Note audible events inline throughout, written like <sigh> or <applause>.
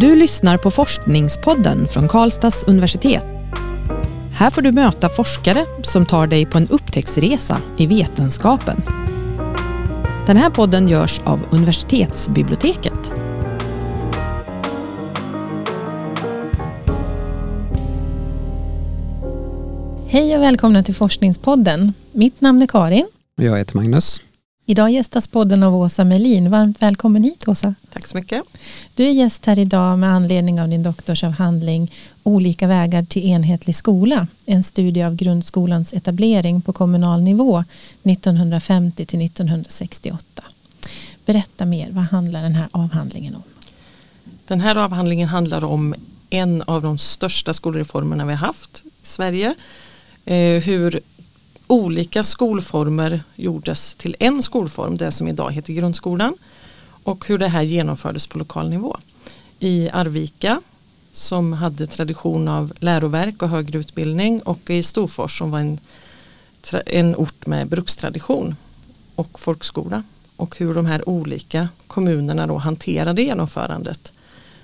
Du lyssnar på Forskningspodden från Karlstads universitet. Här får du möta forskare som tar dig på en upptäcktsresa i vetenskapen. Den här podden görs av universitetsbiblioteket. Hej och välkomna till Forskningspodden. Mitt namn är Karin. Jag heter Magnus. Idag gästas podden av Åsa Melin. Varmt välkommen hit Åsa. Tack så mycket. Du är gäst här idag med anledning av din doktorsavhandling Olika vägar till enhetlig skola. En studie av grundskolans etablering på kommunal nivå 1950 till 1968. Berätta mer, vad handlar den här avhandlingen om? Den här avhandlingen handlar om en av de största skolreformerna vi har haft i Sverige. Eh, hur olika skolformer gjordes till en skolform, det som idag heter grundskolan. Och hur det här genomfördes på lokal nivå. I Arvika som hade tradition av läroverk och högre utbildning och i Storfors som var en, en ort med brukstradition och folkskola. Och hur de här olika kommunerna då hanterade genomförandet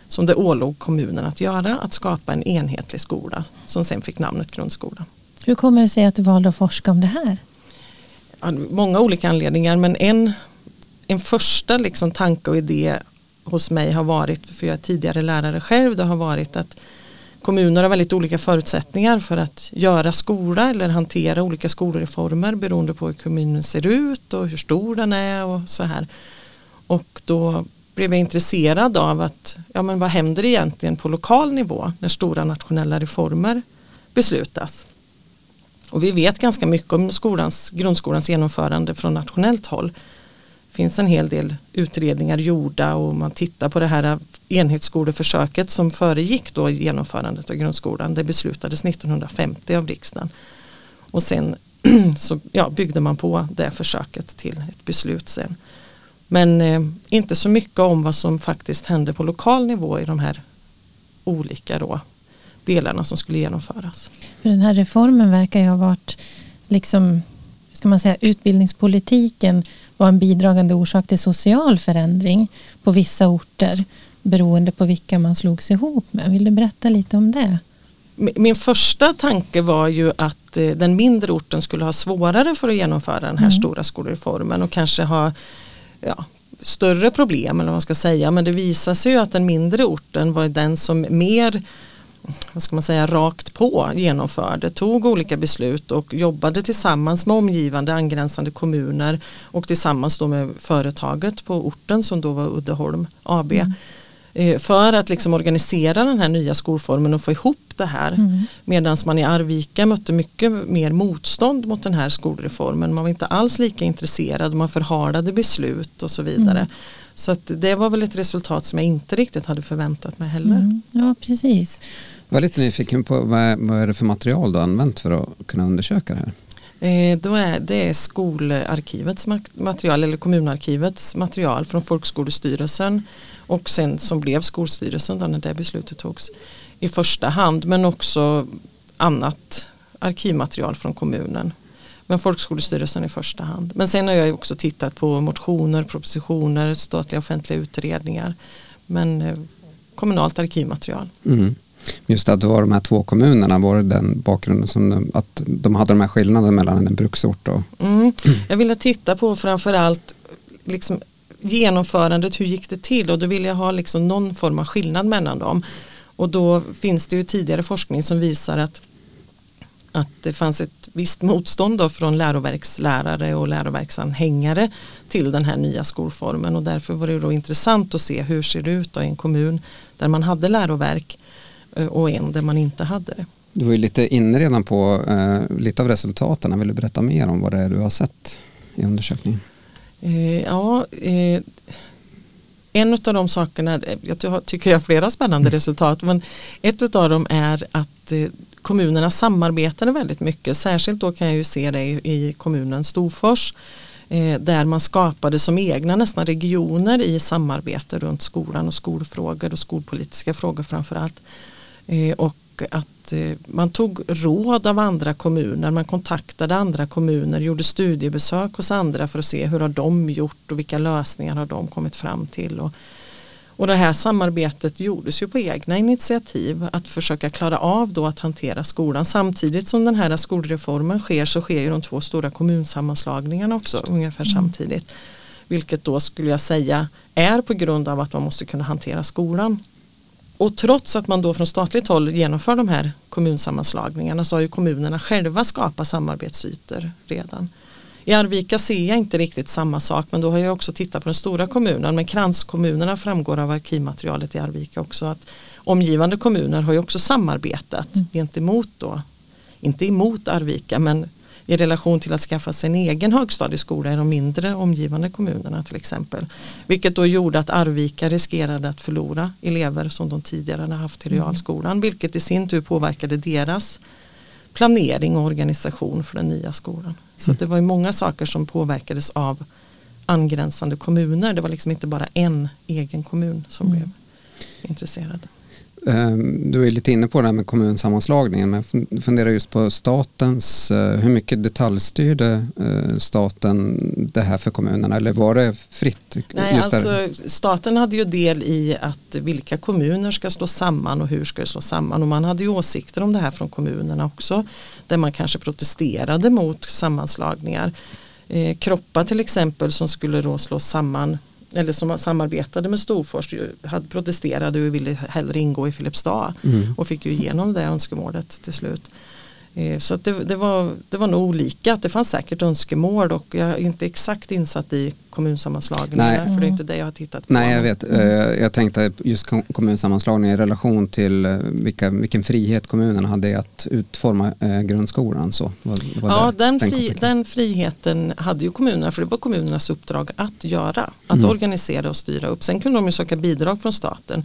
som det ålåg kommunen att göra, att skapa en enhetlig skola som sen fick namnet grundskola. Hur kommer det sig att du valde att forska om det här? många olika anledningar men en, en första liksom tanke och idé hos mig har varit, för jag är tidigare lärare själv, det har varit att kommuner har väldigt olika förutsättningar för att göra skola eller hantera olika skolreformer beroende på hur kommunen ser ut och hur stor den är och så här. Och då blev jag intresserad av att ja, men vad händer egentligen på lokal nivå när stora nationella reformer beslutas. Och vi vet ganska mycket om skolans, grundskolans genomförande från nationellt håll. Det finns en hel del utredningar gjorda och man tittar på det här enhetsskoleförsöket som föregick då genomförandet av grundskolan. Det beslutades 1950 av riksdagen. Och sen <clears throat> så ja, byggde man på det försöket till ett beslut sen. Men eh, inte så mycket om vad som faktiskt hände på lokal nivå i de här olika då, delarna som skulle genomföras. Den här reformen verkar ju ha varit liksom, ska man säga, utbildningspolitiken var en bidragande orsak till social förändring på vissa orter beroende på vilka man slogs ihop med. Vill du berätta lite om det? Min första tanke var ju att eh, den mindre orten skulle ha svårare för att genomföra den här mm. stora skolreformen och kanske ha ja, större problem eller vad man ska säga. Men det visade sig ju att den mindre orten var den som mer vad ska man säga, rakt på genomförde, tog olika beslut och jobbade tillsammans med omgivande angränsande kommuner och tillsammans då med företaget på orten som då var Uddeholm AB. Mm. Eh, för att liksom organisera den här nya skolformen och få ihop det här. Mm. Medan man i Arvika mötte mycket mer motstånd mot den här skolreformen. Man var inte alls lika intresserad, man förhalade beslut och så vidare. Mm. Så det var väl ett resultat som jag inte riktigt hade förväntat mig heller. Mm. Ja, precis. Jag var lite nyfiken på vad, vad är det för material du har använt för att kunna undersöka det här? Eh, då är det skolarkivets material eller kommunarkivets material från folkskolestyrelsen och sen som blev skolstyrelsen då när det beslutet togs i första hand men också annat arkivmaterial från kommunen. Men folkskolestyrelsen i första hand. Men sen har jag också tittat på motioner, propositioner, statliga offentliga utredningar. Men eh, kommunalt arkivmaterial. Mm. Just att det var de här två kommunerna, var det den bakgrunden som de, att de hade de här skillnaderna mellan en bruksort och? Mm. Jag ville titta på framförallt liksom genomförandet, hur gick det till och då vill jag ha liksom någon form av skillnad mellan dem. Och då finns det ju tidigare forskning som visar att att det fanns ett visst motstånd då från läroverkslärare och läroverksanhängare till den här nya skolformen och därför var det då intressant att se hur ser det ut i en kommun där man hade läroverk eh, och en där man inte hade det. Du var ju lite inne redan på eh, lite av resultaten. Vill du berätta mer om vad det är du har sett i undersökningen? Eh, ja, eh, en av de sakerna, jag tycker jag har flera spännande mm. resultat, men ett av dem är att eh, kommunerna samarbetade väldigt mycket. Särskilt då kan jag ju se det i, kommunen Storfors eh, där man skapade som egna nästan regioner i samarbete runt skolan och skolfrågor och skolpolitiska frågor framförallt. Eh, och att eh, man tog råd av andra kommuner, man kontaktade andra kommuner, gjorde studiebesök hos andra för att se hur har de gjort och vilka lösningar har de kommit fram till. Och, och det här samarbetet gjordes ju på egna initiativ att försöka klara av då att hantera skolan. Samtidigt som den här skolreformen sker så sker ju de två stora kommunsammanslagningarna också ungefär mm. samtidigt. Vilket då skulle jag säga är på grund av att man måste kunna hantera skolan. Och trots att man då från statligt håll genomför de här kommunsammanslagningarna så har ju kommunerna själva skapat samarbetsytor redan. I Arvika ser jag inte riktigt samma sak men då har jag också tittat på den stora kommunen. Men kranskommunerna framgår av arkivmaterialet i Arvika också att omgivande kommuner har ju också samarbetat mm. gentemot då, inte emot Arvika men i relation till att skaffa sig en egen högstadieskola i de mindre omgivande kommunerna till exempel. Vilket då gjorde att Arvika riskerade att förlora elever som de tidigare hade haft i mm. realskolan. Vilket i sin tur påverkade deras planering och organisation för den nya skolan. Så det var ju många saker som påverkades av angränsande kommuner. Det var liksom inte bara en egen kommun som mm. blev intresserad. Ehm, du är lite inne på det här med kommunsammanslagningen men jag funderar just på statens, eh, hur mycket detaljstyrde eh, staten det här för kommunerna eller var det fritt? Nej, alltså, staten hade ju del i att vilka kommuner ska slå samman och hur ska det slå samman och man hade ju åsikter om det här från kommunerna också där man kanske protesterade mot sammanslagningar. Eh, Kroppa till exempel som skulle då slås samman eller som samarbetade med Storfors hade protesterade och ville hellre ingå i Filipstad mm. och fick ju igenom det önskemålet till slut. Eh, så det, det, var, det var nog olika, det fanns säkert önskemål och jag är inte exakt insatt i kommunsammanslagningar för det är inte det jag har tittat på. Nej jag vet, mm. jag tänkte just kommunsammanslagningar i relation till eh, vilka, vilken frihet kommunerna hade att utforma grundskolan. Så, var, var ja den, fri, den, friheten hade ju kommunerna för det var kommunernas uppdrag att göra, att mm. organisera och styra upp. Sen kunde de ju söka bidrag från staten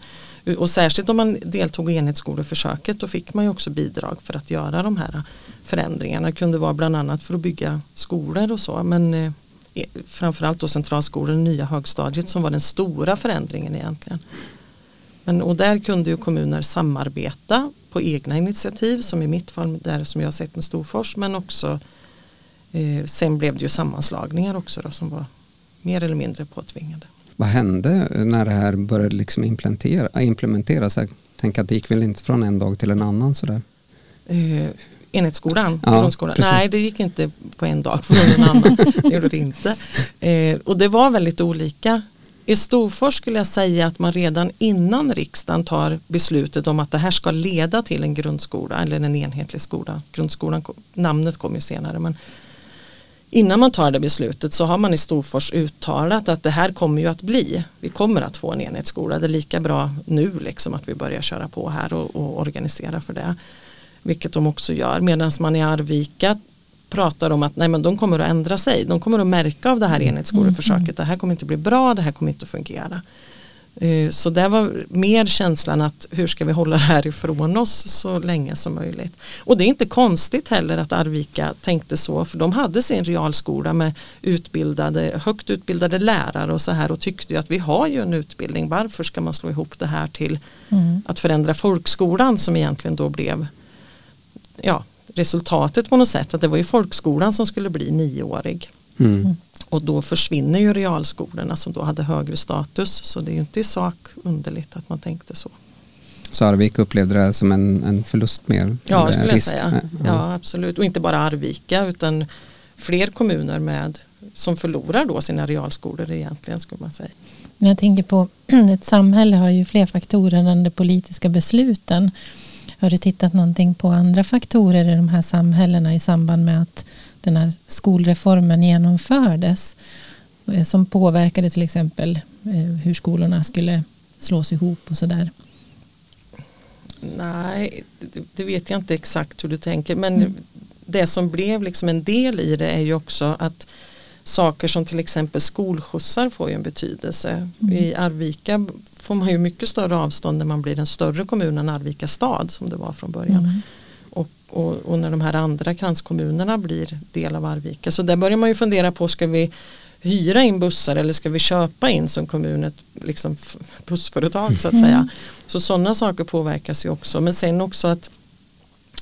och särskilt om man deltog i enhetsskoleförsöket då fick man ju också bidrag för att göra de här förändringarna. Det kunde vara bland annat för att bygga skolor och så. Men eh, e, framförallt då centralskolan, nya högstadiet som var den stora förändringen egentligen. Men, och där kunde ju kommuner samarbeta på egna initiativ som i mitt fall där som jag har sett med Storfors men också eh, sen blev det ju sammanslagningar också då, som var mer eller mindre påtvingade. Vad hände när det här började liksom implementera, implementeras? Jag tänker att det gick väl inte från en dag till en annan sådär? Uh, enhetsskolan, ja, grundskolan. Nej det gick inte på en dag från en annan. <laughs> det gjorde det inte. Uh, och det var väldigt olika. I Storfors skulle jag säga att man redan innan riksdagen tar beslutet om att det här ska leda till en grundskola eller en enhetlig skola. Grundskolan, namnet kom ju senare men innan man tar det beslutet så har man i Storfors uttalat att det här kommer ju att bli. Vi kommer att få en enhetsskola. Det är lika bra nu liksom att vi börjar köra på här och, och organisera för det. Vilket de också gör. Medan man i Arvika pratar om att nej men de kommer att ändra sig. De kommer att märka av det här mm. enhetsskoleförsöket. Mm. Det här kommer inte bli bra. Det här kommer inte att fungera. Eh, så det var mer känslan att hur ska vi hålla det här ifrån oss så länge som möjligt. Och det är inte konstigt heller att Arvika tänkte så för de hade sin realskola med utbildade, högt utbildade lärare och så här och tyckte ju att vi har ju en utbildning. Varför ska man slå ihop det här till mm. att förändra folkskolan som egentligen då blev ja, resultatet på något sätt. Att det var ju folkskolan som skulle bli nioårig. Mm. Och då försvinner ju realskolorna som då hade högre status. Så det är ju inte i sak underligt att man tänkte så. Så Arvika upplevde det som en, en förlust mer? Ja, skulle risk. jag säga. Ja. ja, absolut. Och inte bara Arvika utan fler kommuner med som förlorar då sina realskolor egentligen skulle man säga. Jag tänker på <clears throat> ett samhälle har ju fler faktorer än de politiska besluten. Har du tittat någonting på andra faktorer i de här samhällena i samband med att den här skolreformen genomfördes eh, som påverkade till exempel eh, hur skolorna skulle slås ihop och sådär? Nej, det vet jag inte exakt hur du tänker men mm. det som blev liksom en del i det är ju också att saker som till exempel skolskjutsar får ju en betydelse. Mm. I Arvika får man ju mycket större avstånd när man blir en större kommun än Arvika stad som det var från början. Mm och, och, när de här andra kranskommunerna blir del av Arvika. Så där börjar man ju fundera på, ska vi hyra in bussar eller ska vi köpa in som kommun ett liksom, bussföretag så att säga. Mm. Så sådana saker påverkas ju också. Men sen också att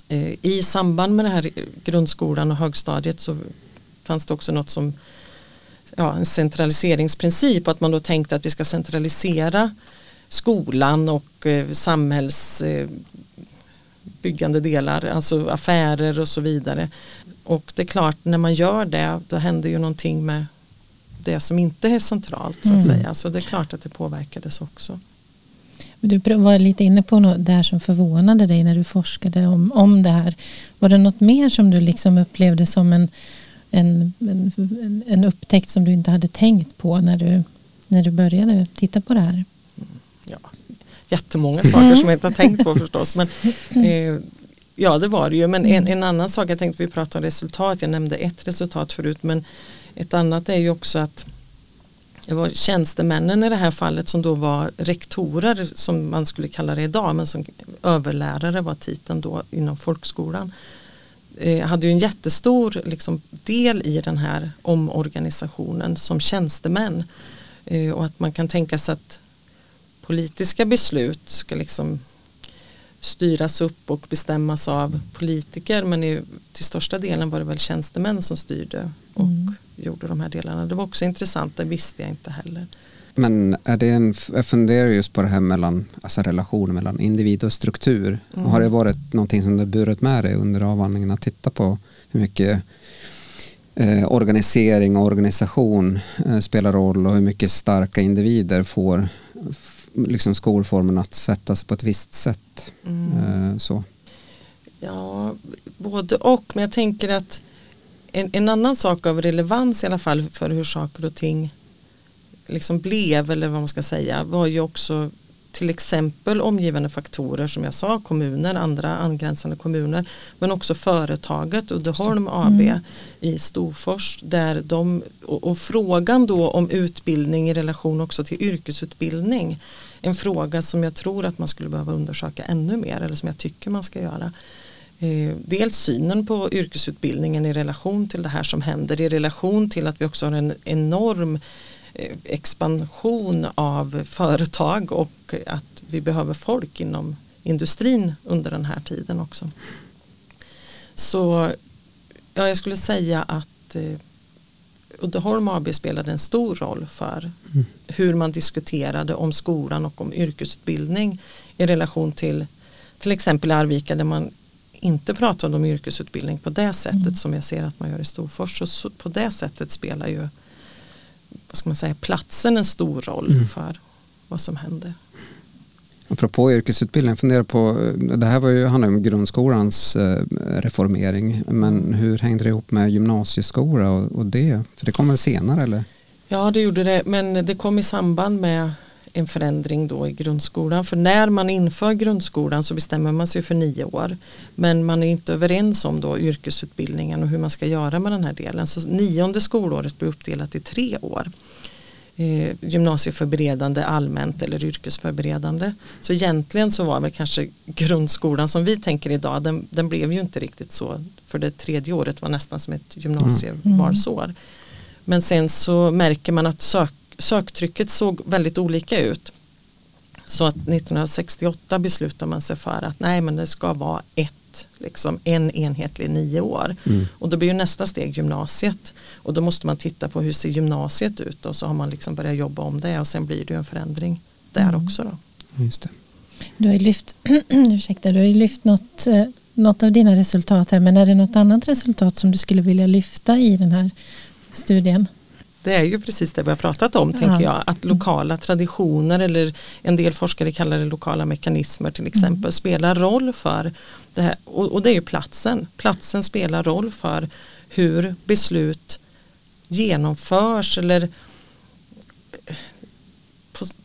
eh, i samband med det här grundskolan och högstadiet så fanns det också något som ja, en centraliseringsprincip att man då tänkte att vi ska centralisera skolan och eh, samhällsbyggande delar, alltså affärer och så vidare. Och det är klart när man gör det då händer ju någonting med det som inte är centralt så att mm. säga. Så det är klart att det påverkades också. Du var lite inne på något där som förvånade dig när du forskade om, om det här. Var det något mer som du liksom upplevde som en, en, en, en upptäckt som du inte hade tänkt på när du, när du började titta på det här? Mm, ja, jättemånga saker mm. som jag inte har tänkt på <laughs> förstås. Men, eh, ja det var det ju. Men en, en annan sak, jag tänkte vi pratade om resultat. Jag nämnde ett resultat förut. Men ett annat är ju också att det var tjänstemännen i det här fallet som då var rektorer som man skulle kalla det idag men som överlärare var titeln då inom folkskolan. Eh, hade ju en jättestor liksom, del i den här omorganisationen som tjänstemän. Eh, och att man kan tänka sig att politiska beslut ska liksom styras upp och bestämmas av politiker men i, till största delen var det väl tjänstemän som styrde och mm. gjorde de här delarna. Det var också intressant, det visste jag inte heller. Men är det en, jag funderar just på det här mellan alltså relationen mellan individ och struktur. Mm. Har det varit någonting som du burit med dig under avhandlingen att titta på hur mycket eh, organisering och organisation eh, spelar roll och hur mycket starka individer får liksom skolformen att sätta sig på ett visst sätt. Mm. Eh, så. Ja, både och. Men jag tänker att en, en, annan sak av relevans i alla fall för hur saker och ting liksom blev eller vad man ska säga var ju också till exempel omgivande faktorer som jag sa, kommuner, andra angränsande kommuner men också företaget Uddeholm AB mm. i Storfors där de, och, och, frågan då om utbildning i relation också till yrkesutbildning en fråga som jag tror att man skulle behöva undersöka ännu mer eller som jag tycker man ska göra. Eh, dels synen på yrkesutbildningen i relation till det här som händer i relation till att vi också har en enorm expansion av företag och att vi behöver folk inom industrin under den här tiden också. Så ja, jag skulle säga att eh, Uddeholm AB spelade en stor roll för mm. hur man diskuterade om skolan och om yrkesutbildning i relation till till exempel Arvika där man inte pratade om yrkesutbildning på det sättet mm. som jag ser att man gör i Storfors. Så på det sättet spelar ju vad ska man säga, platsen en stor roll mm. för vad som händer. Apropå yrkesutbildning, fundera på, det här var ju, handlar om grundskolans eh, reformering, men hur hängde det ihop med gymnasieskola och, och det? För det kom väl senare eller? Ja det gjorde det, men det kom i samband med en förändring då i grundskolan. För när man inför grundskolan så bestämmer man sig för nio år. Men man är inte överens om då yrkesutbildningen och hur man ska göra med den här delen. Så nionde skolåret blir uppdelat i tre år eh, gymnasieförberedande allmänt eller yrkesförberedande. Så egentligen så var väl kanske grundskolan som vi tänker idag den, den blev ju inte riktigt så för det tredje året var nästan som ett gymnasievalsår. Mm. Men sen så märker man att sök, söktrycket såg väldigt olika ut. Så att 1968 beslutade man sig för att nej men det ska vara ett liksom en enhetlig nio år. Mm. Och då blir ju nästa steg gymnasiet. Och då måste man titta på hur ser gymnasiet ut och så har man liksom börjat jobba om det och sen blir det ju en förändring där mm. också. Då. Just det. Du har ju lyft, <clears throat> ursäkta, du har lyft något, eh, något av dina resultat här men är det något annat resultat som du skulle vilja lyfta i den här studien? Det är ju precis det vi har pratat om, ja. tänker jag. Att lokala traditioner eller en del forskare kallar det lokala mekanismer till exempel mm. spelar roll för det här. Och, och, det är ju platsen. Platsen spelar roll för hur beslut genomförs eller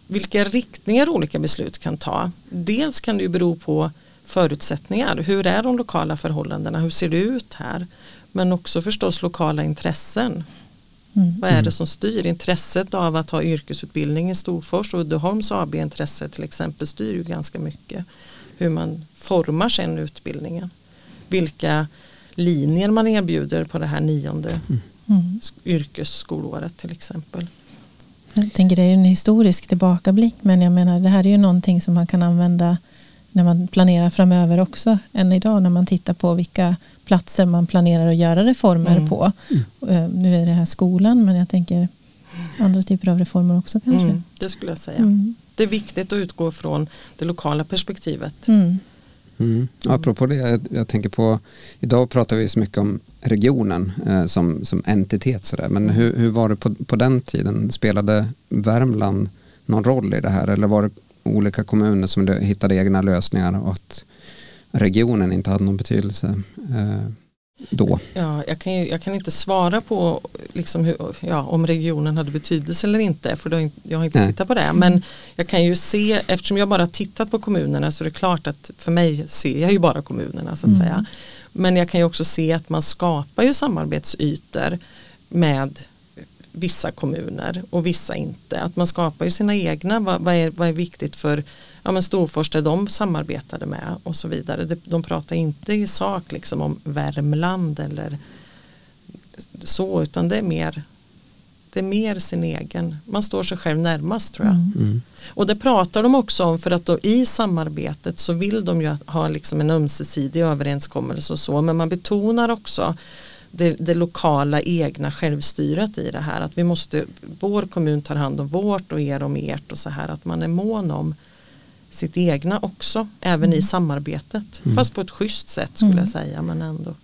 vilka riktningar olika beslut kan ta. Dels kan det ju bero på förutsättningar. Hur är de lokala förhållandena? Hur ser det ut här? Men också förstås lokala intressen. Mm. Vad är det mm. som styr? Intresset av att ha yrkesutbildning i Storfors och Uddeholms AB intresse till exempel styr ju ganska mycket hur man formar sen utbildningen. Vilka linjer man erbjuder på det här nionde mm. yrkesskolåret till exempel. Jag tänker det är en historisk tillbakablick men jag menar det här är ju någonting som man kan använda när man planerar framöver också än idag när man tittar på vilka platser man planerar att göra reformer mm. på. Mm. Eh, nu är det här skolan men jag tänker andra typer av reformer också kanske. Mm, det skulle jag säga. Mm. det är viktigt att utgå från det lokala perspektivet. Mm. Mm. Apropå det, jag, jag, tänker på, idag pratar vi så mycket om regionen eh, som, som entitet sådär, men hur, hur var det på, på den tiden? Spelade Värmland någon roll i det här eller var det olika kommuner som hittade egna lösningar och att regionen inte hade någon betydelse eh, då? Ja, jag, kan ju, jag kan inte svara på liksom hur, ja, om regionen hade betydelse eller inte för då, jag har inte Nej. tittat på det. Men jag kan ju se, eftersom jag bara tittat på kommunerna så är det klart att för mig ser jag ju bara kommunerna så att Mm. säga. Men jag kan ju också se att man skapar ju samarbetsytor med vissa kommuner och vissa inte. Att man skapar ju sina egna, vad, vad, är, vad är viktigt för ja, men Storfors där de samarbetade med och så vidare. De, de pratar inte i sak liksom om Värmland eller så utan det är mer det är mer sin egen, man står sig själv närmast tror jag. Mm. Mm. Och det pratar de också om för att då i samarbetet så vill de ju ha liksom en ömsesidig överenskommelse och så men man betonar också det, det lokala egna självstyret i det här att vi måste, vår kommun tar hand om vårt och er om ert och så här att man är mån om sitt egna också även i samarbetet Mm. fast på ett schysst sätt skulle Mm. jag säga men ändå.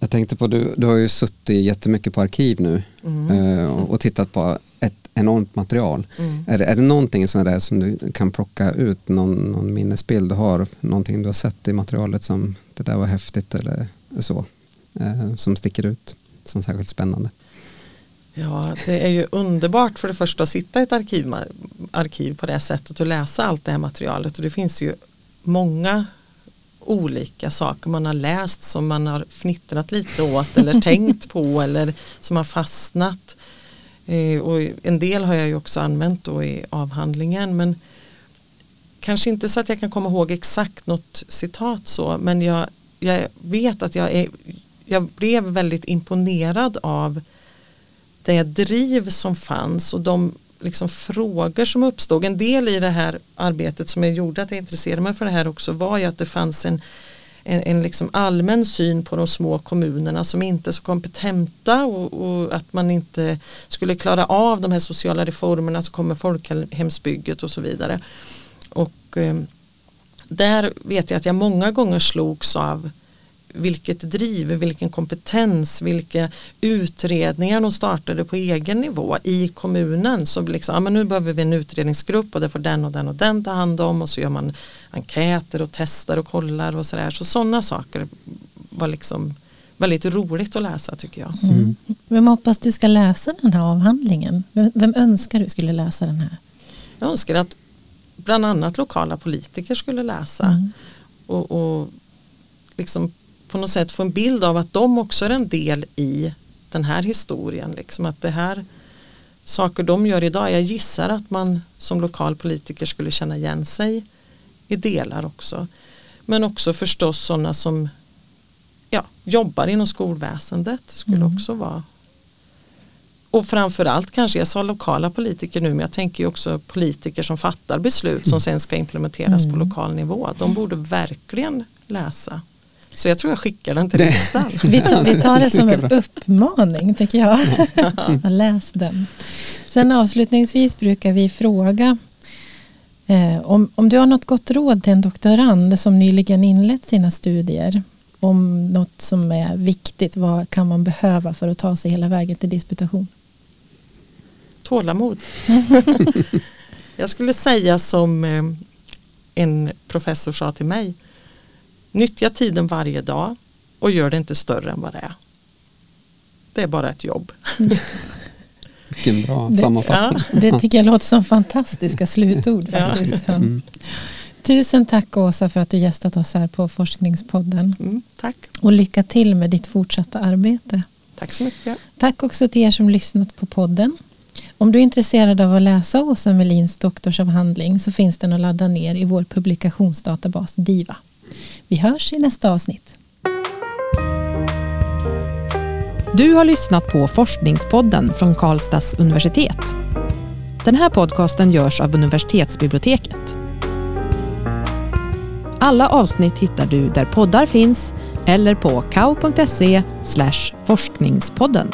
Jag tänkte på, du, du har ju suttit jättemycket på arkiv nu Mm. eh, och, och tittat på ett enormt material. Mm. Är, det- är det någonting som, är där som du kan plocka ut, någon, någon minnesbild du har, någonting du har sett i materialet som det där var häftigt eller så, som sticker ut som särskilt spännande? Ja, det är ju underbart för det första att sitta i ett arkiv, arkiv på det sättet och läsa allt det här materialet. Och det finns ju många olika saker man har läst som man har fnittrat lite åt eller <laughs> tänkt på eller som har fastnat. Eh, och en del har jag ju också använt då i avhandlingen men kanske inte så att jag kan komma ihåg exakt något citat så men jag, jag vet att jag, är, jag blev väldigt imponerad av det driv som fanns och de liksom frågor som uppstod. En del i det här arbetet som jag gjorde att jag intresserade mig för det här också var ju att det fanns en, en, en liksom allmän syn på de små kommunerna som inte är så kompetenta och, och att man inte skulle klara av de här sociala reformerna som kommer folkhemsbygget och så vidare. Och eh, där vet jag att jag många gånger slogs av vilket driv, vilken kompetens, vilka utredningar de startade på egen nivå i kommunen. Så liksom, ja, men nu behöver vi en utredningsgrupp och det får den och den och den ta hand om och så gör man enkäter och testar och kollar och sådär. Så sådana saker var liksom väldigt roligt att läsa tycker jag. Mm. Vem hoppas du ska läsa den här avhandlingen? Vem, vem önskar du skulle läsa den här? Jag önskar att bland annat lokala politiker skulle läsa Mm. och, och liksom på något sätt få en bild av att de också är en del i den här historien. Liksom att det här saker de gör idag, jag gissar att man som lokal politiker skulle känna igen sig i delar också. Men också förstås sådana som ja, jobbar inom skolväsendet skulle Mm. också vara och framförallt kanske, jag sa lokala politiker nu men jag tänker ju också politiker som fattar beslut som sen ska implementeras på Mm. lokal nivå. De borde verkligen läsa. Så jag tror jag skickar den till riksdagen. <laughs> Vi tar, vi tar det som en uppmaning tycker jag. <laughs> Läs den. Sen avslutningsvis brukar vi fråga eh, om, om du har något gott råd till en doktorand som nyligen inlett sina studier om något som är viktigt, vad kan man behöva för att ta sig hela vägen till disputation? Tålamod. <laughs> jag skulle säga som eh, en professor sa till mig. Nyttja tiden varje dag och gör det inte större än vad det är. Det är bara ett jobb. Vilken bra Det- sammanfattning. Det tycker jag låter som fantastiska slutord Ja. faktiskt. Ja. Mm. Tusen tack Åsa för att du gästat oss här på Forskningspodden. Mm, tack. Och lycka till med ditt fortsatta arbete. Tack så mycket. Tack också till er som lyssnat på podden. Om du är intresserad av att läsa Åsa Melins doktorsavhandling så finns den att ladda ner i vår publikationsdatabas DIVA. Vi hörs i nästa avsnitt. Du har lyssnat på Forskningspodden från Karlstads universitet. Den här podcasten görs av universitetsbiblioteket. Alla avsnitt hittar du där poddar finns eller på kau.se forskningspodden.